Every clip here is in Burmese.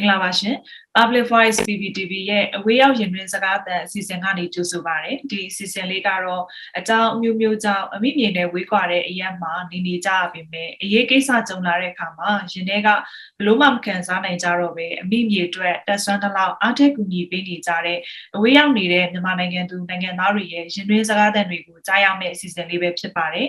မင်္ဂလာပါရှင် Public Voice PPTV ရဲ့အဝေးရောက်ရင်တွင်စကားသံအစီအစဉ်ကနေကြိုဆိုပါရစေဒီအစီအစဉ်လေးကတော့အကြောင်းအမျိုးမျိုးကြောင့်အမိမြေနဲ့ဝေးကွာတဲ့အရက်မှာနေနေကြရပေမဲ့အရေးကိစ္စကြုံလာတဲ့အခါမှာရင်ထဲကဘလို့မှမခံစားနိုင်ကြတော့ပဲအမိမြေအတွက်တက်ဆွမ်းတစ်လောက်အားထက်ကူညီပေးနေကြတဲ့အဝေးရောက်နေတဲ့မြန်မာနိုင်ငံသူနိုင်ငံသားတွေရဲ့ရင်တွင်စကားသံတွေကိုကြားရမယ့်အစီအစဉ်လေးပဲဖြစ်ပါတယ်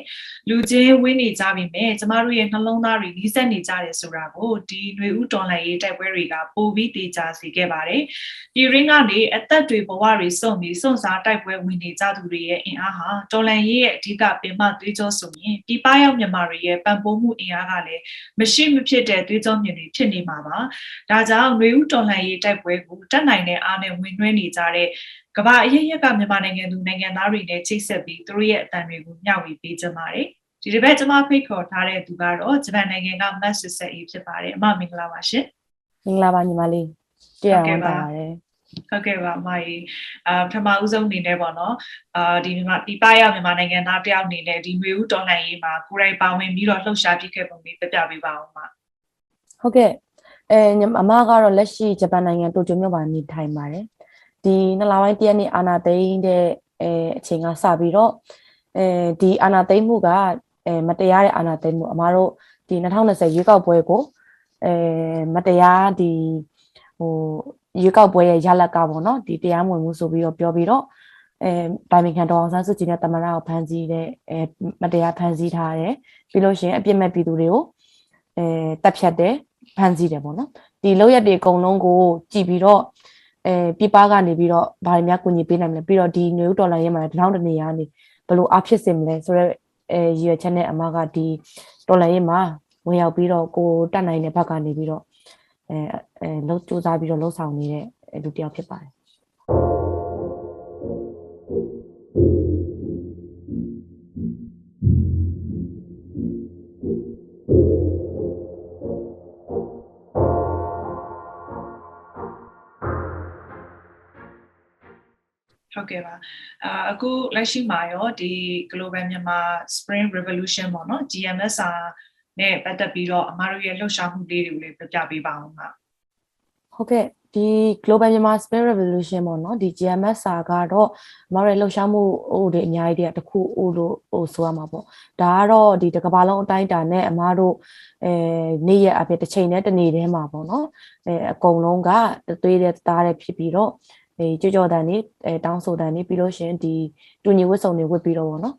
လူချင်းဝင်းနေကြပြီမဲ့ကျမတို့ရဲ့နှလုံးသားတွေနီးစပ်နေကြတယ်ဆိုတာကိုဒီຫນွေဥတော်လှန်ရေးတိုက်ပွဲတွေကပိုပြီးတေချာစေခဲ့ပါတယ်။ဒီရင်းကနေအသက်တွေဘဝတွေစွန့်ပြီးစွန့်စားတိုက်ပွဲဝင်နေကြသူတွေရဲ့အင်အားဟာတော်လှန်ရေးရဲ့အဓိကပင်မသွေးကြောဆိုရင်ဒီပရောက်မြန်မာတွေရဲ့ပံ့ပိုးမှုအင်အားကလည်းမရှိမဖြစ်တဲ့သွေးကြောမြင်တွေဖြစ်နေမှာပါ။ဒါကြောင့်ຫນွေဥတော်လှန်ရေးတိုက်ပွဲကိုတက်နိုင်တဲ့အားနဲ့ဝင်နှွှဲနေကြတဲ့ကမ္ဘာအရေးရက်ကမြန်မာနိုင်ငံသူနိုင်ငံသားတွေနဲ့ချိတ်ဆက်ပြီးသူတို့ရဲ့အတန်တွေကိုမျှဝေပေးကြပါတယ်။ဒီတစ်ပတ်ကျွန်မဖိတ်ခေါ်ထားတဲ့သူကတော့ဂျပန်နိုင်ငံကမတ်ဆစ်ဆက်အေးဖြစ်ပါတယ်အမမင်္ဂလာပါရှင်မင်္ဂလာပါညီမလေး တရားဝင်ပါပါတယ်ဟုတ်ကဲ့ပါအမကြီးအာပထမဦးဆုံးအနေနဲ့ပေါ့နော်အာဒီမြန်မာဒီပရမြန်မာနိုင်ငံသားတယောက်အနေနဲ့ဒီမျိုးဦးတော်လှန်ရေးမှာကိုယ်တိုင်ပါဝင်ပြီးတော့လှုပ်ရှားပြခဲ့ပုံလေးပြပြပေးပါဦးမဟုတ်ကဲ့အဲညီမအမကတော့လက်ရှိဂျပန်နိုင်ငံတိုကျိုမြို့မှာနေထိုင်ပါတယ်ဒီနှစ်လပိုင်းတရက်နေ့အာနာသိန်းတဲ့အဲအချိန်ကစပြီးတော့အဲဒီအာနာသိန်းမှုကအဲမတရားတဲ့အာနာသိန်းမှုအမတို့ဒီ2020ရွေးကောက်ပွဲကိုအဲမတရားဒီ ဟိုရွေးကောက်ပွဲရဲ့ရလက်ကပေါ့နော်ဒီတရားမဝင်မှုဆိုပြီးတော့ပြောပြီးတော့အဲတိုင်ပင်ခံတော်အောင်ဆန်းစုကြည်နဲ့တမန်တော်ကိုဖမ်းဆီးတဲ့အဲမတရားဖမ်းဆီးထားတယ်ပြီးလို့ရှိရင်အပြစ်မဲ့ပြည်သူတွေကိုအဲတပ်ဖြတ်တယ်ဖမ်းဆီးတယ်ပေါ့နော်ဒီလောက်ရက်တွေအကုန်လုံးကိုကြည်ပြီးတော့အဲပြပကနေပြီးတော့ဗားများကူညီပေးနိုင်မလဲပြီးတော့ဒီနယူးဒေါ်လာရဲမှာတထောင်တနေရာနေဘယ်လိုအဖြစ်စင်မလဲဆိုတော့အဲရည်ရွယ်ချက်နဲ့အမကဒီဒေါ်လာရဲမှာဝင်ရောက်ပြီးတော့ကိုတက်နိုင်တဲ့ဘက်ကနေပြီးတော့ အဲအဲလှုပ်စူးစမ်းပြီးတော့လှုပ်ဆောင်နေတဲ့လူတစ်ယောက်ဖြစ်ပါတယ်ဟုတ်ကဲ့ပါအာအခုလက်ရှိမှာရောဒီ Global Myanmar Spring Revolution ပေါ့နော် GMSR နဲ့ပတ်သက်ပြီးတော့အမတို့ရဲ့လှုပ်ရှားမှုလေးတွေကိုလည်းပြပြပေးပါဦးမဟုတ်ကဲ့ဒီ Global Myanmar Space Revolution ပေါ့နော်ဒီ GMS စာကတော့မရလှုပ်ရှားမှုဟိုတွေအများကြီးတည်းတစ်ခုဟိုလိုဟိုဆိုရမှာပေါ့ဒါကတော့ဒီတစ်ကမ္ဘာလုံးအတိုင်းအတာနဲ့အမားတို့အဲနေ့ရက်အဖြစ်တစ်ချိန်နဲ့တစ်နေ့တည်းမှာပေါ့နော်အဲအကုန်လုံးကသွေးတဲ့သားတဲ့ဖြစ်ပြီးတော့အဲကြောကြောတန်နေအဲတောင်းဆိုတန်နေပြီးလို့ရှင်ဒီတူညီဝတ်စုံတွေဝတ်ပြီးတော့ပေါ့နော်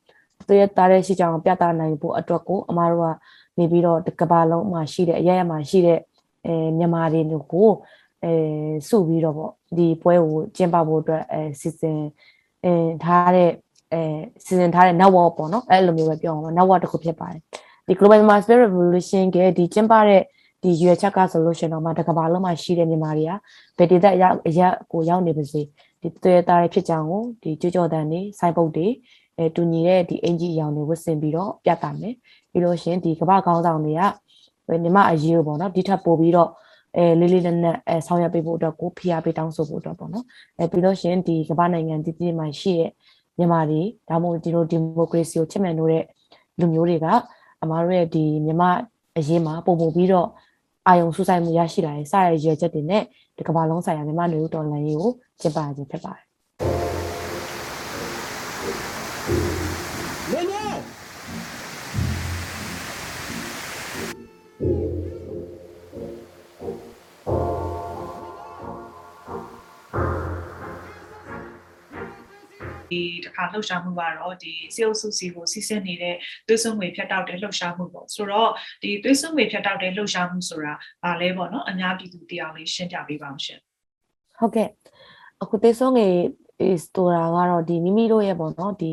သွေးတဲ့သားတဲ့ရှိကြအောင်ပြသနိုင်ဖို့အတွက်ကိုအမားတို့က နေပြီးတော့တစ်ကမ္ဘာလုံးမှာရှိတဲ့အရရမှာရှိတဲ့အဲမြန်မာတွေကိုအဲစုပြီးတော့ပေါ့ဒီပွဲကိုကျင်းပဖို့အတွက်အဲစီစဉ်အဲထားတဲ့အဲစီစဉ်ထားတဲ့ network ပေါ့နော်အဲ့လိုမျိုးပဲပြောအောင်ပါ network တစ်ခုဖြစ်ပါတယ်ဒီ Global Master Revolution ကဒီကျင်းပတဲ့ဒီရွေချက်က solution တော့မှတစ်ကမ္ဘာလုံးမှာရှိတဲ့မြန်မာတွေကဗေဒေသက်ရအရကိုရောက်နေပါစေဒီတွေ့တာတွေဖြစ်ကြအောင်ကိုဒီကြွကြော်တန်တွေစိုင်းပုတ်တွေအဲတူညီတဲ့ဒီအင်ဂျီအရောင်တွေဝတ်ဆင်ပြီးတော့ပြသမယ် ပြီးလို့ရှင်ဒီကမ္ဘာကောင်းဆောင်တွေကမြမအရေးကိုပေါ့နော်ဒီထပ်ပို့ပြီးတော့အဲလေးလေးနက်နက်အဲဆောင်ရွက်ပေးဖို့အတွက်ကိုဖိအားပေးတောင်းဆိုဖို့အတွက်ပေါ့နော်အဲပြီးလို့ရှင်ဒီကမ္ဘာနိုင်ငံတည်တည်မှာရှိတဲ့မြန်မာတွေဒါမှမဟုတ်ဒီလိုဒီမိုကရေစီကိုချစ်မြတ်လို့တဲ့လူမျိုးတွေကအမားတို့ရဲ့ဒီမြန်မာအရေးမှာပုံပုံပြီးတော့အာယုံဆူဆိုင်မှုရရှိလာတဲ့စရရဲ့ချက်တွေနဲ့ဒီကမ္ဘာလုံးဆိုင်ရာမြန်မာလူတော်လှန်ရေးကိုကျင်းပခြင်းဖြစ်ပါတယ် ဒီတစ်ခါလှုပ်ရှားမှုကတော့ဒီစေအုပ်စုစီကိုစီစစ်နေတဲ့သွေးစွန်းငွေဖြတ်တောက်တဲ့လှုပ်ရှားမှုပေါ့ဆိုတော့ဒီသွေးစွန်းငွေဖြတ်တောက်တဲ့လှုပ်ရှားမှုဆိုတာဗာလဲပေါ့နော်အများပြည်သူတရားလေးရှင်းပြပေးပါအောင်ရှင်ဟုတ်ကဲ့အခုတေဆုံးငယ်စတိုရာကတော့ဒီမိမိတို့ရဲ့ပေါ့နော်ဒီ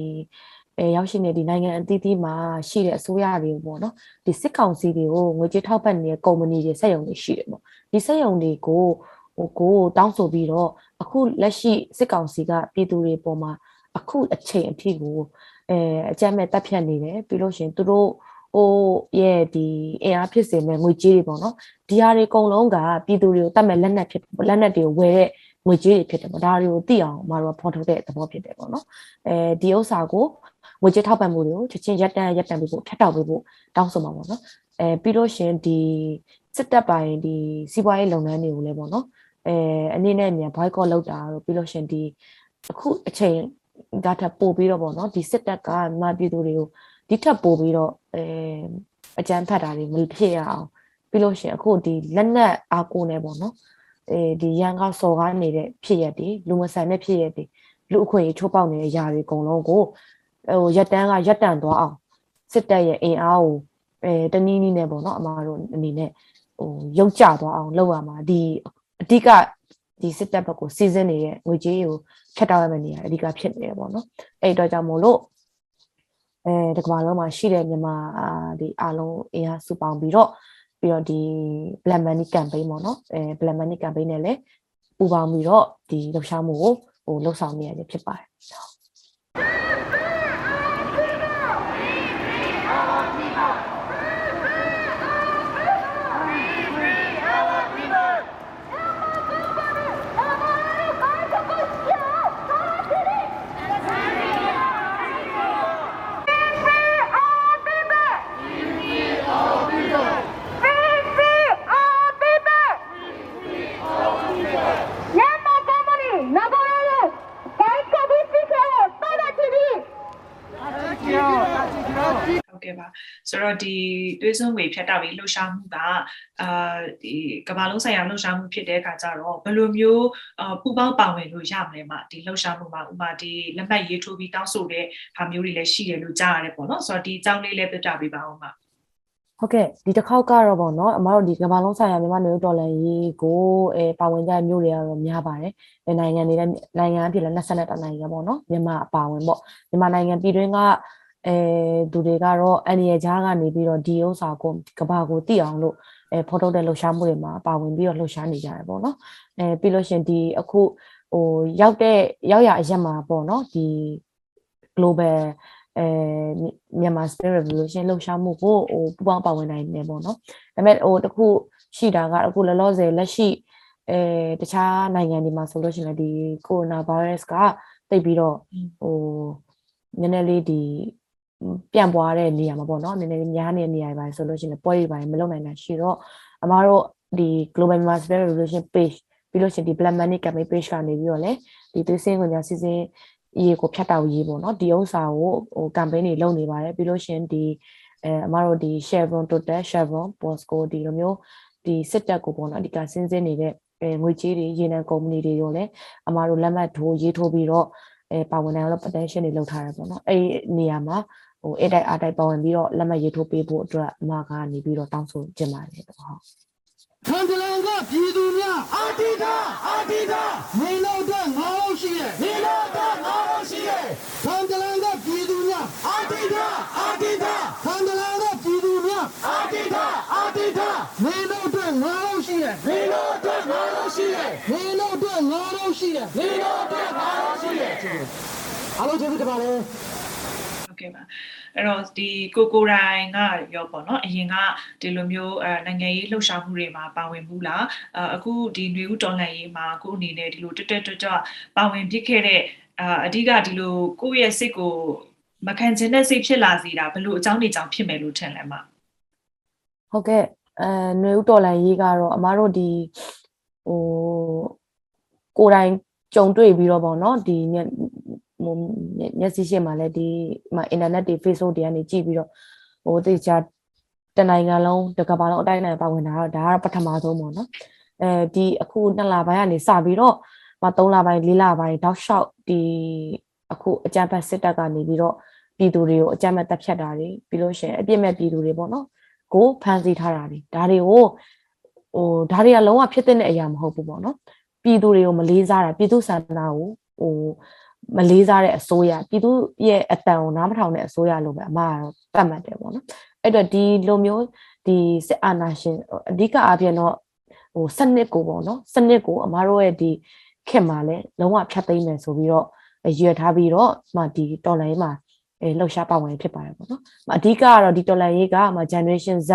အဲရောက်ရှိနေဒီနိုင်ငံအသီးသီးမှာရှိတဲ့အစိုးရတွေပေါ့နော်ဒီစစ်ကောင်စီတွေကိုငွေကြေးထောက်ပံ့နေတဲ့ကုမ္ပဏီတွေစက်ရုံတွေရှိတယ်ပေါ့ဒီစက်ရုံတွေကိုဟိုကိုတောင်းဆိုပြီးတော့အခုလက်ရှိစစ်ကောင်စီကပြည်သူတွေပေါ်မှာ အခုအချိန်အထိကိုအဲအကြမ်းမဲ့တပ်ဖြတ်နေတယ်ပြီးလို့ရှရင်သူတို့ဟိုရဲ့ဒီအင်အားဖြစ်စေမဲ့ငွေကြေးတွေပေါ့နော်ဒီဟာတွေအကုန်လုံးကပြည်သူတွေကိုတတ်မဲ့လက်နက်ဖြစ်လက်နက်တွေကိုဝယ်တဲ့ငွေကြေးတွေဖြစ်တယ်ပေါ့ဒါတွေကိုသိအောင်မတော်ဖော်ထုတ်တဲ့သဘောဖြစ်တယ်ပေါ့နော်အဲဒီဥစ္စာကိုငွေကြေးထောက်ပံ့မှုတွေကိုချက်ချင်းရက်တန်းရက်တန်းပြီးဖို့ဖြတ်တောက်ပြီးဖို့တောင်းဆိုမှာပေါ့နော်အဲပြီးလို့ရှင်ဒီစစ်တပ်ပိုင်းဒီစီးပွားရေးလုပ်ငန်းတွေကိုလည်းပေါ့နော်အဲအနေနဲ့မြန် boycott လုပ်တာတို့ပြီးလို့ရှရင်ဒီအခုအချိန် ဒါထပ်ပို့ပြီးတော့ပေါ့နော်ဒီစစ်တပ်ကမြန်မာပြည်သူတွေကိုဒီထပ်ပို့ပြီးတော့အဲအကြမ်းဖက်တာတွေမဖြစ်ရအောင်ပြီးလို့ရှရင်အခုဒီလက်နက်အားကိုးနေပေါ့နော်အဲဒီရန်ကောက်စော်ကားနေတဲ့ဖြစ်ရက်တွေလူမဆန်တဲ့ဖြစ်ရက်တွေလူအခွင့်အရေးချိုးပေါက်နေတဲ့အရာတွေအကုန်လုံးကိုဟိုရက်တန်းကရက်တန်သွားအောင်စစ်တပ်ရဲ့အင်အားကိုအဲတနည်းနည်းနဲ့ပေါ့နော်အမားတို့အနေနဲ့ဟိုရုပ်ကြသွားအောင်လုပ်ရမှာဒီအဓိကဒီစစ်တပ်ဘက်ကိုစီစဉ်နေတဲ့ငွေကြေးကိုဖြတ်တောက်ရမယ့်နေရာအဓိကဖြစ်နေတယ်ပေါ့နော်အဲ့အတွက်ကြောင့်မို့လို့အဲဒီကမ္ဘာလုံးမှာရှိတဲ့မြန်မာဒီအားလုံးအင်အားစုပေါင်းပြီးတော့ပြီးတော့ဒီ Black Money Campaign ပေါ့နော်အဲ Black Money Campaign နဲ့လည်းပူးပေါင်းပြီးတော့ဒီလှုပ်ရှားမှုကိုဟိုလှုပ်ဆောင်နေရဖြစ်ပါတယ် မြန်မာကမ္ဘာနဲ့နဂိုရိုဘိုင်ကဘီစီကေတော်တာတီဗီ ဟုတ်ကဲ့ပါဆိုတော့ဒီသွေးစွန်းဝေဖြတ်တောက်ပြီးလှုပ်ရှားမှုကအာဒီကမ္ဘာလုံးဆိုင်ရာလှုပ်ရှားမှုဖြစ်တဲ့အခါကျတော့ဘယ်လိုမျိုးအာပူပေါင်းပါဝင်လို့ရမလဲမဒီလှုပ်ရှားမှုမှာဥပမာဒီလက်မှတ်ရေးထိုးပြီးတောင်းဆိုတဲ့ဟာမျိုးတွေလည်းရှိတယ်လို့ကြားရတယ်ပေါ့နော်ဆိုတော့ဒီအကြောင်းလေးလည်းပြပြပေးပါဦးမဟုတ်ကဲ့ဒီတစ်ခေါက်ကတော့ပေါ့နော်အမတို့ဒီကမ္ဘာလုံးဆိုင်ရာမြန်မာနေဒေါ်လာရေးကိုအဲပါဝင်ကြတဲ့မျိုးတွေကတော့များပါတယ်အဲနိုင်ငံတွေလည်းနိုင်ငံအဖြစ်လည်း22နိုင်ငံပေါ့နော်မြန်မာအပါဝင်ပေါ့မြန်မာနိုင်ငံပြည်တွင်းက အဲသူတွေကတော့အန်ရကြားကနေပြီးတော့ဒီဥစ္စာကိုကဘာကိုတည်အောင်လို့အဲဖော်ထုတ်တဲ့လှုပ်ရှားမှုတွေမှာပါဝင်ပြီးတော့လှုပ်ရှားနေကြတယ်ပေါ့နော်အဲပြီးလို့ရှရင်ဒီအခုဟိုရောက်တဲ့ရောက်ရအရက်မှာပေါ့နော်ဒီ global အဲမြန်မာ spirit revolution လှုပ်ရှားမှုကိုဟိုပူပေါင်းပါဝင်နိုင်နေပေါ့နော်ဒါပေမဲ့ဟိုတခုရှိတာကအခုလောလောဆယ်လက်ရှိအဲတခြားနိုင်ငံတွေမှာဆိုလို့ရှိရင်လည်းဒီကိုရိုနာဗိုင်းရပ်စ်ကတိတ်ပြီးတော့ဟိုနည်းနည်းလေးဒီ ပြန့်ပွားတဲ့နေရာမှာပေါ့နော်နည်းနည်းလေးများနေတဲ့နေရာတွေပါဆိုလို့ရှိရင်ပွဲတွေပါမလုပ်နိုင်တာရှိတော့အမားတို့ဒီ global Myanmar spirit revolution page ပြီးလို့ရှိရင်ဒီ black money campaign page ကနေပြီးတော့လည်းဒီသွေးစင်းခွန်ညာစီစဉ်ရေးကိုဖြတ်တောက်ရေးပေါ့နော်ဒီဥစ္စာကိုဟို campaign တွေလုပ်နေပါတယ်ပြီးလို့ရှိရင်ဒီအဲအမတို့ဒီ Chevron Total Chevron Bosco ဒီလိုမျိုးဒီစစ်တပ်ကိုပေါ့နော်အဓိကစဉ်းစင်းနေတဲ့အဲငွေကြေးတွေရေနံကုမ္ပဏီတွေရောလည်းအမတို့လက်မှတ်ထိုးရေးထိုးပြီးတော့အဲပါဝင်နိုင်အောင်လို့ potential တွေလုပ်ထားတယ်ပေါ့နော်အဲ့ဒီနေရာမှာ ဟိုအဲ့တိုက်အားတိုက်ပါဝင်ပြီးတော့လက်မှတ်ရေးထိုးပေးဖို့အတွက်အမကနေပြီးတော့တောင်းဆိုချင်ပါတယ်ပေါ့ဟုတ်ခန္ဓလန်ကပြည်သူများအာတိတာအာတိတာနေလို့တော့ငါလို့ရှိရဲ့နေလို့တော့ငါလို့ရှိရဲ့ခန္ဓလန်ကပြည်သူများအာတိတာအာတိတာခန္ဓလန်ကပြည်သူများအာတိတာအာတိတာနေလို့တော့ငါလို့ရှိရဲ့နေလို့တော့ငါလို့ရှိရဲ့နေလို့တော့ငါလို့ရှိရဲ့နေလို့တော့ငါလို့ရှိရဲ့အားလုံးကျေးဇူးတင်ပါတယ်ဟုတ် ကဲ့ပါအဲ့တော့ဒီကိုကိုရိုင်းကရောပေါ့နော်အရင်ကဒီလိုမျိုးအဲနိုင်ငံရေးလှုပ်ရှားမှုတွေမှာပါဝင်ဘူးလားအအခုဒီຫນွေဦးတော်လှန်ရေးမှာကိုအနေနဲ့ဒီလိုတက်တက်ကြွကြွပါဝင်ဖြစ်ခဲ့တဲ့အာအဓိကဒီလိုကိုယ့်ရဲ့စိတ်ကိုမခံချင်တဲ့စိတ်ဖြစ်လာစေတာဘယ်လိုအကြောင်းတွေကြောင့်ဖြစ်မယ်လို့ထင်လဲမ ဟုတ်ကဲ့အဲຫນွေဥတော်လန်ရေးကတော့အမားတို့ဒီဟိုကိုယ်တိုင်ကြုံတွေ့ပြီးတော့ပေါ့နော်ဒီမျက် ဟိုမျက်စိရှေ့မှာလည်းဒီမှာအင်တာနက်တွေ Facebook တွေကနေကြည့်ပြီးတော့ဟိုတေချာတနိုင်ငံလုံးတစ်ကမ္ဘာလုံးအတိုင်းအတာပါဝင်တာတော့ဒါကတော့ပထမဆုံးပေါ့နော်အဲဒီအခုနှစ်လပိုင်းကနေစပြီးတော့မ3လပိုင်း4လပိုင်းတောက်လျှောက်ဒီအခုအကြမ်းဖက်စစ်တပ်ကနေပြီးတော့ပြည်သူတွေကိုအကြမ်းဖက်တပ်ဖြတ်တာတွေပြီးလို့ရှိရင်အပြစ်မဲ့ပြည်သူတွေပေါ့နော်ကိုဖန်ဆီးထားတာတွေဒါတွေကိုဟိုဒါတွေကလုံးဝဖြစ်တဲ့အရာမဟုတ်ဘူးပေါ့နော်ပြည်သူတွေကိုမလေးစားတာပြည်သူစန္ဒနာကိုဟို မလေးစားတဲ့အစိုးရပြည်သူရဲ့အတန်ကိုနားမထောင်တဲ့အစိုးရလို့ပဲအမကတော့သတ်မှတ်တယ်ပေါ့နော်အဲ့တော့ဒီလိုမျိုးဒီစစ်အာဏာရှင်အဓိကအားဖြင့်တော့ဟိုစနစ်ကိုပေါ့နော်စနစ်ကိုအမတို့ရဲ့ဒီခင်မှာလဲလုံးဝဖြတ်သိမ်းမယ်ဆိုပြီးတော့ရွေထားပြီးတော့မှဒီတော်လိုင်းမှာအဲလှုပ်ရှားပါဝင်ဖြစ်ပါတယ်ပေါ့နော်အဓိကကတော့ဒီတော်လန်ရေးကမှ generation Z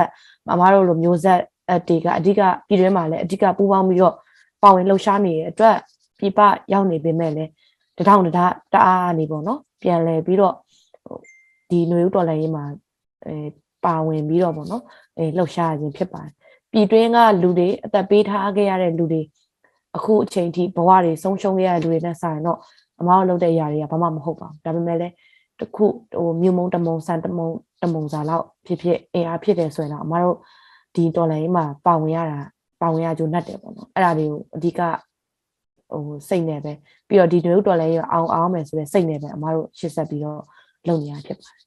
မမတို့လိုမျိုးဆက်အတေကအဓိကပြည်တွင်းမှာလည်းအဓိကပူးပေါင်းပြီးတော့ပါဝင်လှုပ်ရှားနေတဲ့အတွက်ပြပရောက်နေပေမဲ့လည်း တထောင်တဒါတအားနေပေါ့နော်ပြန်လဲပြီးတော့ဒီຫນွေဥတော်လန်ရေးမှာအဲပါဝင်ပြီးတော့ပေါ့နော်အဲလှုပ်ရှားခြင်းဖြစ်ပါတယ်ပြည်တွင်းကလူတွေအသက်ပေးထားခဲ့ရတဲ့လူတွေအခုအချိန်ထိဘဝတွေဆုံးရှုံးခဲ့ရတဲ့လူတွေနဲ့ဆိုင်တော့အမားတို့လုပ်တဲ့အရာတွေကဘာမှမဟုတ်ပါဘူးဒါပေမဲ့လည်းတစ်ခုဟိုမြုံမုံတမုံဆန်တမုံတမုံစာလောက်ဖြစ်ဖြစ်အင်အားဖြစ်တယ်ဆိုရင်တော့အမားတို့ဒီတော်လိုင်းမှာပါဝင်ရတာပါဝင်ရကြုံနဲ့တယ်ပေါ့နော်အဲ့ဒါတွေကိုအဓိက ဟိုစိတ်နဲ့ပဲပြီးတော့ဒီနွေဦးတော်လိုင်းရအောင်အောင်မယ်ဆိုတဲ့စိတ်နဲ့ပဲအမားတို့ရှေ့ဆက်ပြီးတော့လုပ်နေရဖြစ်ပါတယ်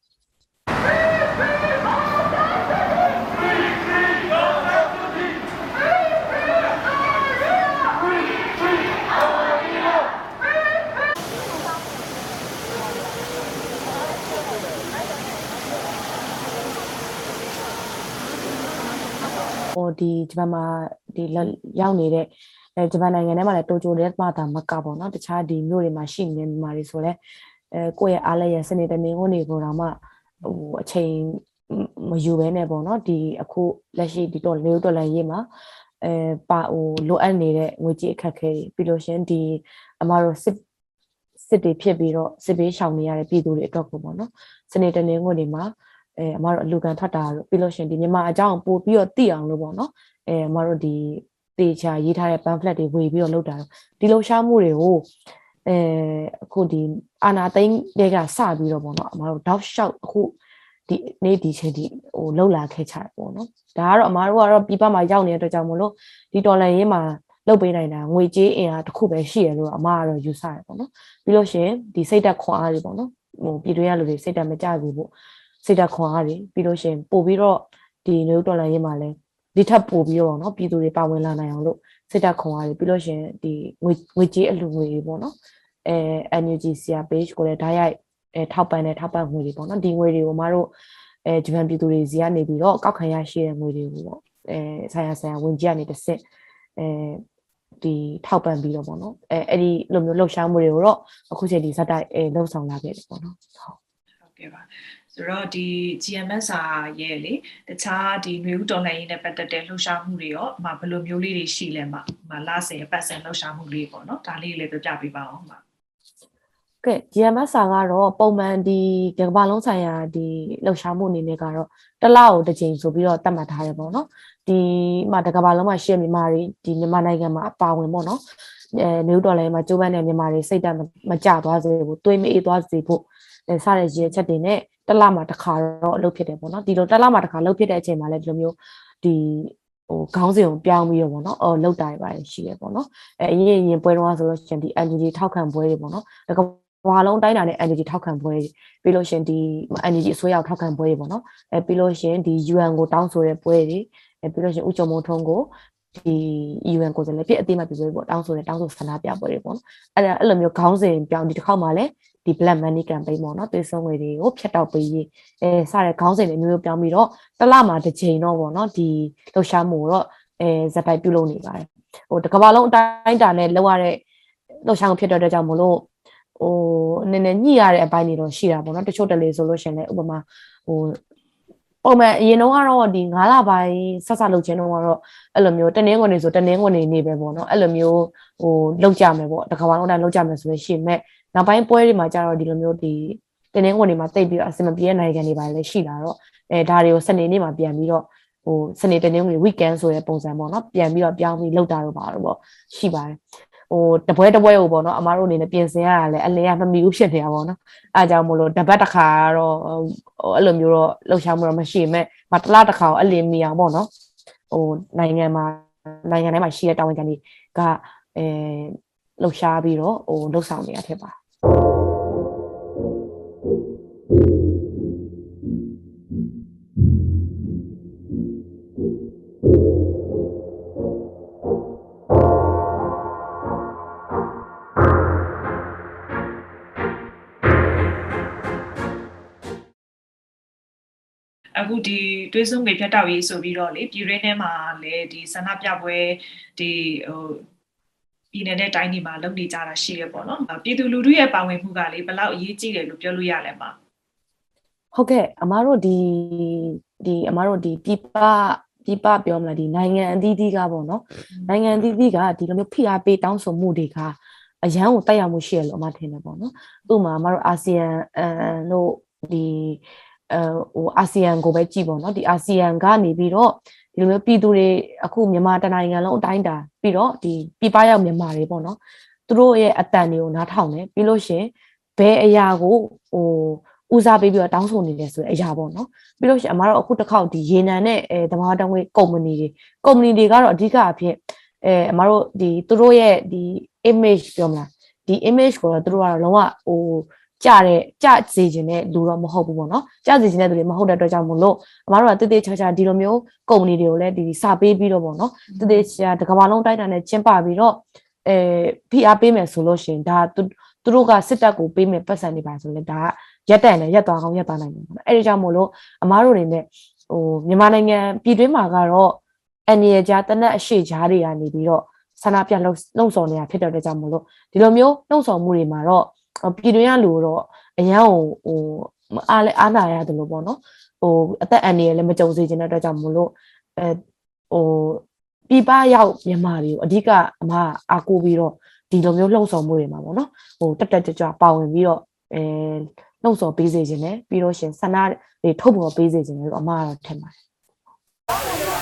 ဟိုဒီဂျပန်မှာဒီလက်ရောက်နေတဲ့ အဲဂျပန်နိုင်ငံထဲမှာလည်းတိုကျိုတဲ့မှာဒါမကပေါ့နော်တခြားဒီမြို့တွေမှာရှိနေမြန်မာတွေဆိုလဲအဲကိုယ့်ရဲ့အားလည်းရစနေတနေကိုနေကိုတော့မှဟိုအချိန်မယူဘဲနဲ့ပေါ့နော်ဒီအခုလက်ရှိဒီတော့လေတော်လည်းရေးမှာအဲပါဟိုလိုအပ်နေတဲ့ငွေကြေးအခက်အခဲတွေပြီးလို့ရှရင်ဒီအမတို့စစ်စစ်တွေဖြစ်ပြီးတော့စစ်ဘေးရှောင်နေရတဲ့ပြည်သူတွေအတွက်ကိုပေါ့နော်စနေတနေကိုနေမှာအဲအမတို့အလူကန်ထွက်တာတို့ပြီးလို့ရှရင်ဒီမြန်မာအကြောင်းပို့ပြီးတော့သိအောင်လို့ပေါ့နော်အဲအမတို့ဒီ တေချာရေးထားတဲ့ pamphlet တွေဝေပြီးတော့လုပ်တာတော့ဒီလှူရှားမှုတွေကိုအဲအခုဒီအာနာသိန်းတွေကစပြီးတော့ပေါ့နော်အမတို့ dog shot အခုဒီနေ့ဒီချိန်ဒီဟိုလှုပ်လာခဲ့ချတယ်ပေါ့နော်ဒါကတော့အမတို့ကတော့ပြပမှာရောက်နေတဲ့အတွက်ကြောင့်မလို့ဒီတော်လန်ရေးမှာလုတ်ပေးနိုင်တာငွေကြေးအင်အားတစ်ခုပဲရှိရလို့အမကတော့ယူဆရပေါ့နော်ပြီးလို့ရှရင်ဒီစိတ်သက်ခွန်အားတွေပေါ့နော်ဟိုပြည်တွင်းရလူတွေစိတ်သက်မကြဘူးပေါ့စိတ်ဓာတ်ခွန်အားတွေပြီးလို့ရှရင်ပို့ပြီးတော့ဒီမျိုးတော်လိုင်းရေးမှာလဲ ဒီထပ်ပို့ပြီးတော့နော်ပြည်သူတွေပါဝင်လာနိုင်အောင်လို့စစ်တပ်ခွန်အားတွေပြီးလို့ရှင်ဒီငွေငွေကြေးအလူငွေတွေပေါ့နော်အဲ NUG CR page ကိုလည်းဓာတ်ရိုက်အဲထောက်ပံ့တဲ့ထောက်ပံ့ငွေတွေပေါ့နော်ဒီငွေတွေကိုမတို့အဲဂျပန်ပြည်သူတွေစီကနေပြီးတော့ကောက်ခံရရှိတဲ့ငွေတွေကိုပေါ့အဲဆိုင်ရာဆိုင်ရာဝင်ကြီးကနေတစ်စစ်အဲဒီထောက်ပံ့ပြီးတော့ပေါ့နော်အဲအဲ့ဒီလိုမျိုးလှုပ်ရှားမှုတွေကိုတော့အခုချိန်ဒီဇက်တိုက်အဲလှုပ်ဆောင်လာခဲ့တယ်ပေါ့နော်ဟုတ်ကဲ့ပါ ဆိုတော့ဒီ GMS ရဲ့လေတခြားဒီຫນွေဦးတော်လှန်ရေးနဲ့ပတ်သက်တဲ့လှုပ်ရှားမှုတွေရောမဘယ်လိုမျိုးလေးတွေရှိလဲမှာမလားစေပတ်စံလှုပ်ရှားမှုလေးပေါ့နော်ဒါလေးလည်းပြပြပေးပါအောင်ပါကဲ GMS စာကတော့ပုံမှန်ဒီကမ္ဘာလုံးဆိုင်ရာဒီလှုပ်ရှားမှုအနေနဲ့ကတော့တစ်လကိုတစ်ကြိမ်ဆိုပြီးတော့သတ်မှတ်ထားရပေါ့နော်ဒီမှာတကမ္ဘာလုံးမှာရှိတဲ့မြန်မာတွေဒီမြန်မာနိုင်ငံမှာအပါဝင်ပေါ့နော်အဲမျိုးတော်လည်းမှာကျိုးပန်းတဲ့မြန်မာတွေစိတ်ဓာတ်မကြသွားစေဘူးတွေးမအေးသွားစေဖို့အဲ စတဲ့ရည်ချက်တွေနဲ့တစ်လမှာတစ်ခါတော့အလုပ်ဖြစ်တယ်ပေါ့နော်ဒီလိုတစ်လမှာတစ်ခါလုပ်ဖြစ်တဲ့အချိန်မှာလည်းဒီလိုမျိုးဒီဟိုခေါင်းစဉ်ကိုပြောင်းပြီးတော့ပေါ့နော်အော်လောက်တာတွေပါတယ်ရှိတယ်ပေါ့နော်အဲအရင်ရင်ပွဲတော့ဆိုလို့ရှင်ဒီ NGD ထောက်ခံပွဲတွေပေါ့နော်တကဘာလုံးတိုင်းတာနဲ့ energy ထောက်ခံပွဲပြီးလို့ရှင်ဒီ energy အစိုးရထောက်ခံပွဲတွေပေါ့နော်အဲပြီးလို့ရှင်ဒီ UN ကိုတောင်းဆိုတဲ့ပွဲတွေအဲပြီးလို့ရှင်ဥကြုံမုံထုံးကို ဒီ UN ကိုယ်စားလှယ်ဖြစ်အတိမတ်ပြပွဲပေါ့တောင်းဆိုတဲ့တောင်းဆိုဆန္ဒပြပွဲတွေပေါ့နော်အဲ့ဒါအဲ့လိုမျိုးခေါင်းစဉ်ပြောင်းဒီတစ်ခေါက်မှလည်းဒီ black money campaign ပေါ့နော်သွေးစွန်ငွေတွေကိုဖျက်တောက်ပေးရေးအဲစတဲ့ခေါင်းစဉ်တွေမျိုးမျိုးပြောင်းပြီးတော့တစ်လမှာတစ်ချိန်တော့ပေါ့နော်ဒီလှုပ်ရှားမှုတော့အဲဇက်တိုက်ပြုလုပ်နေပါတယ်ဟိုတစ်ကမ္ဘာလုံးအတိုင်းအတာနဲ့လောက်ရတဲ့လှုပ်ရှားမှုဖြစ်တဲ့အတွက်ကြောင့်မလို့ဟိုနည်းနည်းညှိရတဲ့အပိုင်းတွေတော့ရှိတာပေါ့နော်တချို့တလေဆိုလို့ရှင်လည်းဥပမာဟို ပုံမှန်အရင်တော့ကတော့ဒီ9လပိုင်းဆက်ဆက်လုပ်ခြင်းတော့ကတော့အဲ့လိုမျိုးတနင်္ဂနွေဆိုတနင်္ဂနွေနေပဲပေါ့နော်အဲ့လိုမျိုးဟိုလောက်ကြမယ်ပေါ့တခါမှတော့တိုင်းလောက်ကြမယ်ဆိုလို့ရှိရင်မဲ့နောက်ပိုင်းပွဲတွေမှာကျတော့ဒီလိုမျိုးဒီတနင်္ဂနွေမှာတိတ်ပြီးတော့အစမပြေတဲ့နိုင်ငံတွေပါလည်းရှိလာတော့အဲဒါတွေကိုစနေနေ့မှာပြန်ပြီးတော့ဟိုစနေတနင်္ဂနွေ weekend ဆိုတဲ့ပုံစံပေါ့နော်ပြန်ပြီးတော့ပြောင်းပြီးလောက်တာတော့ပါတော့ပေါ့ရှိပါတယ် ဟိုတပွဲတပွဲကိုပေါ့နော်အမားတို့အနေနဲ့ပြင်ဆင်ရတာလည်းအလင်းကမမီဘူးဖြစ်နေတာပေါ့နော်အဲအကြောင်းမလို့တပတ်တစ်ခါတော့ဟိုအဲ့လိုမျိုးတော့လှုပ်ရှားမှုတော့မရှိမဲ့မတလားတစ်ခါအလင်းမီအောင်ပေါ့နော်ဟိုနိုင်ငံမှာနိုင်ငံထဲမှာရှိတဲ့တာဝန်ခံတွေကအဲလှုပ်ရှားပြီးတော့ဟိုလှုပ်ဆောင်နေရဖြစ်ပါ အခုဒီတွေးစုံငွေဖြတ်တောက်ရေးဆိုပြီးတော့လေပြည်ရင်းထဲမှာလည်းဒီဆန္ဒပြပွဲဒီဟိုပြည်နယ်နဲ့တိုင်းတွေမှာလုပ်နေကြတာရှိရပေါ့နော်ပြည်သူလူထုရဲ့ပါဝင်မှုကလေဘယ်လောက်အရေးကြီးတယ်လို့ပြောလို့ရလဲမှာဟုတ်ကဲ့အမားတို့ဒီဒီအမားတို့ဒီပြပပြပပြောမလားဒီနိုင်ငံအသီးသီးကပေါ့နော်နိုင်ငံအသီးသီးကဒီလိုမျိုးဖိအားပေးတောင်းဆိုမှုတွေကအရန်ကိုတိုက်ရောက်မှုရှိရလို့အမထင်တယ်ပေါ့နော်ဥပမာအမားတို့အာဆီယံအန်တို့ဒီအဲ ဟိုအာဆီယံကိုပဲကြည့်ပေါ့နော်ဒီအာဆီယံကနေပြီးတော့ဒီလိုမျိုးပြည်သူတွေအခုမြန်မာတနိုင်ငံလုံးအတိုင်းတာပြီးတော့ဒီပြည်ပရောက်မြန်မာတွေပေါ့နော်သူတို့ရဲ့အတန်တွေကိုနားထောင်တယ်ပြီးလို့ရှရင်ဘယ်အရာကိုဟိုဦးစားပေးပြီးတော့တောင်းဆိုနေတယ်ဆိုတဲ့အရာပေါ့နော်ပြီးလို့ရှရင်အမတို့အခုတစ်ခေါက်ဒီရေနံနဲ့အဲသမားတောင်းဝေးကုမ္ပဏီတွေကုမ္ပဏီတွေကတော့အဓိကအဖြစ်အဲအမတို့ဒီသူတို့ရဲ့ဒီ image ပြောမလားဒီ image ကိုတော့သူတို့ကတော့လုံးဝဟို ကြတဲ့ကြစေခြင်းတဲ့လူတော့မဟုတ်ဘူးပေါ့နော်ကြစေခြင်းတဲ့သူတွေမဟုတ်တဲ့အတွက်ကြောင့်မလို့အမတို့ကတည်တည်ချာချာဒီလိုမျိုးကုမ္ပဏီတွေကိုလည်းဒီစာပေးပြီးတော့ပေါ့နော်တည်တည်ချာတကမ္ဘာလုံးတိုက်တာနဲ့ကျင်းပပြီးတော့အဲဖိအားပေးမယ်ဆိုလို့ရှိရင်ဒါသူသူတို့ကစစ်တပ်ကိုပေးမယ်ပတ်စံနေပါဆိုလဲဒါကရက်တန်နဲ့ရက်သွားကောင်းရက်သွားနိုင်တယ်ပေါ့နော်အဲ့ဒီကြောင့်မို့လို့အမားတို့တွေနဲ့ဟိုမြန်မာနိုင်ငံပြည်တွင်းမှာကတော့အန်ရီကြားတနက်အရှိကြားတွေကနေပြီးတော့ဆန္ဒပြလှုပ်လှုပ်ဆော်နေတာဖြစ်တဲ့အတွက်ကြောင့်မို့လို့ဒီလိုမျိုးလှုပ်ဆော်မှုတွေမှာတော့ ပြည်တွင်းကလူတော့အရန်ဟိုဟိုအားလဲအားနာရတယ်လို့ပေါ့နော်ဟိုအသက်အန္တရာယ်လည်းမကြုံစေချင်တဲ့အတွက်ကြောင့်မို့လို့အဲဟိုပြပရောက်မြန်မာတွေကိုအဓိကအမအားကိုးပြီးတော့ဒီလိုမျိုးလှုပ်ဆော်မှုတွေမှာပေါ့နော်ဟိုတက်တက်ကြွကြွပါဝင်ပြီးတော့အဲလှုပ်ဆော်ပေးစေခြင်းနဲ့ပြီးတော့ရှင်ဆန္ဒတွေထုတ်ပေါ်ပေးစေခြင်းလို့အမကတော့ထင်ပါတယ်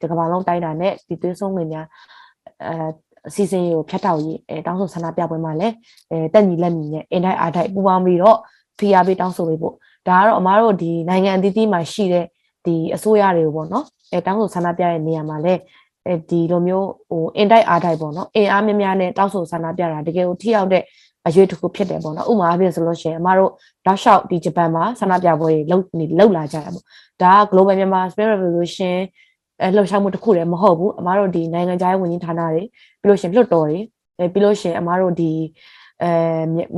တစ်ကမ္ဘာလုံးတိုင်းတာနဲ့ဒီသွေးဆုံးတွေများအဲအစီအစဉ်ကိုဖျက်ထောက်ရေးအဲတောင်းဆိုဆန္ဒပြပွဲမှာလည်းအဲတက်ညီလက်ညီနဲ့အင်တိုင်းအားတိုင်းပူးပေါင်းပြီးတော့ဖိအားပေးတောင်းဆိုပေးဖို့ဒါကတော့အမားတို့ဒီနိုင်ငံအသီးသီးမှာရှိတဲ့ဒီအစိုးရတွေကိုပေါ့နော်အဲတောင်းဆိုဆန္ဒပြတဲ့နေရာမှာလည်းအဲဒီလိုမျိုးဟိုအင်တိုင်းအားတိုင်းပေါ့နော်အင်အားများများနဲ့တောင်းဆိုဆန္ဒပြတာတကယ်ကိုထိရောက်တဲ့ အရွေးတစ်ခုဖြစ်တယ်ပေါ့နော်ဥပမာအဖြစ်ဆိုလို့ရှိရင်အမားတို့တောက်လျှောက်ဒီဂျပန်မှာဆန္ဒပြပွဲတွေလုပ်နေလုပ်လာကြတာပေါ့ဒါက global Myanmar Spirit Revolution အဲလှုပ်ရှားမှုတစ်ခုလည်းမဟုတ်ဘူးအမားတို့ဒီနိုင်ငံခြားရေးဝန်ကြီးဌာနတွေပြီးလို့ရှရင်လွှတ်တော်တွေအဲပြီးလို့ရှရင်အမားတို့ဒီအဲ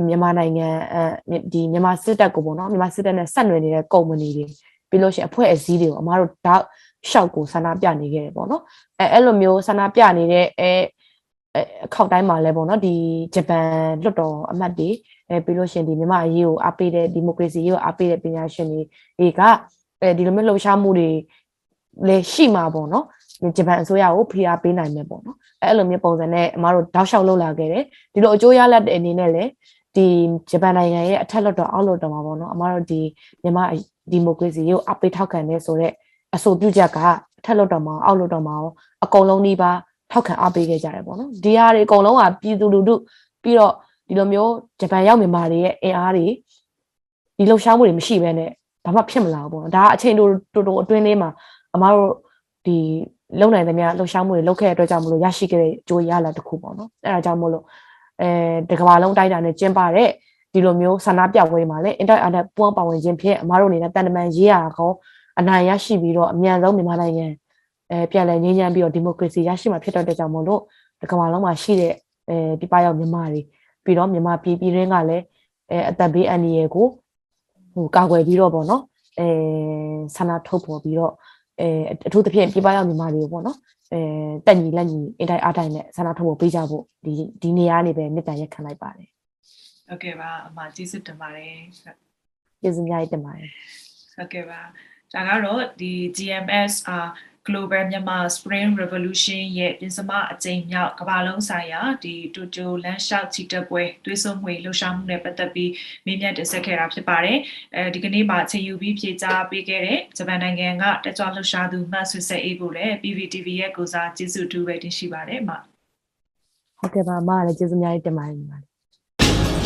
မြန်မာနိုင်ငံအဲဒီမြန်မာစစ်တပ်ကိုပေါ့နော်မြန်မာစစ်တပ်နဲ့ဆက်နွယ်နေတဲ့ကုမ္ပဏီတွေပြီးလို့ရှရင်အဖွဲ့အစည်းတွေကိုအမားတို့တောက်ရှောက်ကိုဆန္ဒပြနေခဲ့တယ်ပေါ့နော်အဲအဲ့လိုမျိုးဆန္ဒပြနေတဲ့အဲ အခောက်တိုင်းမှာလဲပေါ့နော်ဒီဂျပန်လွှတ်တော်အမတ်တွေအဲပြီးလို့ရှရင်ဒီမြန်မာအရေးကိုအားပေးတဲ့ဒီမိုကရေစီရေးကိုအားပေးတဲ့ပညာရှင်တွေတွေကအဲဒီလိုမျိုးလှုပ်ရှားမှုတွေလည်းရှိမှာပေါ့နော်ဂျပန်အစိုးရကိုဖိအားပေးနိုင်မယ်ပေါ့နော်အဲအဲ့လိုမျိုးပုံစံနဲ့အမတို့တောက်လျှောက်လုပ်လာခဲ့တယ်ဒီလိုအကျိုးရလဒ်တဲ့အနေနဲ့လည်းဒီဂျပန်နိုင်ငံရဲ့အထက်လွှတ်တော်အောက်လွှတ်တော်မှာပေါ့နော်အမတို့ဒီမြန်မာဒီမိုကရေစီကိုအပိထောက်ခံနေဆိုတော့အဆိုပြုချက်ကအထက်လွှတ်တော်မှာအောက်လွှတ်တော်မှာရောအကုန်လုံးနှီးပါ ထောက်ခံအားပေးခဲ့ကြတယ်ပေါ့နော်ဒီဟာတွေအကုန်လုံးကပြည်သူလူထုပြီးတော့ဒီလိုမျိုးဂျပန်ရောက်မြန်မာတွေရဲ့အင်အားတွေဒီလှုပ်ရှားမှုတွေမရှိဘဲနဲ့ဘာမှဖြစ်မလာဘူးပေါ့နော်ဒါကအချိန်တိုတိုအတွင်းလေးမှာအမတို့ဒီလုံနိုင်သမျှလှုပ်ရှားမှုတွေလုပ်ခဲ့တဲ့အတွက်ကြောင့်မလို့ရရှိခဲ့တဲ့ကြိုးရလာတစ်ခုပေါ့နော်အဲဒါကြောင့်မို့လို့အဲတကဘာလုံးတိုက်တာနဲ့ကျင်းပတဲ့ဒီလိုမျိုးဆန္ဒပြပွဲတွေမှာလည်း inter add ပူးပေါင်းပါဝင်ခြင်းဖြင့်အမတို့အနေနဲ့တန်တမန်ရေးရကောအနိုင်ရရှိပြီးတော့အမြန်ဆုံးမြန်မာနိုင်ငံ အဲပြန်လည်ငြိမ်းချမ်းပြီးတော့ဒီမိုကရေစီရရှိမှာဖြစ်တဲ့အတွက်ကြောင့်မို့လို့တကဘာလုံးမှာရှိတဲ့အဲပြပရောက်မြန်မာတွေပြီးတော့မြန်မာပြည်ပြည်ရင်းကလည်းအဲအသက်ဘေးအန္တရာယ်ကိုဟိုကာကွယ်ပြီးတော့ပေါ့နော်အဲဆန္ဒထုတ်ပေါ်ပြီးတော့အဲအထူးသဖြင့်ပြပရောက်မြန်မာတွေပေါ့နော်အဲတက်ညီလက်ညီအင်တိုင်းအားတိုင်းနဲ့ဆန္ဒထုတ်ပေါ်ပေးကြဖို့ဒီဒီနေရာနေပဲမြစ်တန်ရက်ခံလိုက်ပါတယ်ဟုတ်ကဲ့ပါအမကျေးဇူးတင်ပါတယ်ကျေးဇူးများတင်ပါတယ်ဟုတ်ကဲ့ပါဒါကတော့ဒီ GMS အာ Global Myanmar Spring Revolution ရဲ့ပြင်စမအကြိမ်မြောက်ကမ္ဘာလုံးဆိုင်ရာဒီတိုတိုလန်ရှောက်ချီတက်ပွဲသွေးစွန်မှုလှူရှာမှုနဲ့ပတ်သက်ပြီးမေးမြန်းတင်ဆက်ခဲ့တာဖြစ်ပါတယ်အဲဒီကနေ့မှာအချိန်ယူပြီးဖြေကြားပေးခဲ့တဲ့ဂျပန်နိုင်ငံကတက်ကြွလှူရှာသူမတ်ဆွေဆက်အေးကိုလည်း PVTV ရဲ့ကိုစားကျေးဇူးတူပဲတင်ရှိပါတယ်အမဟုတ်ကဲ့ပါအမကလည်းကျေးဇူးများတင်ပါတယ်ညီမလေး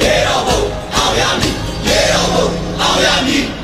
ရေတော်ဘုံအောင်ရမည်ရေတော်ဘုံအောင်ရမည်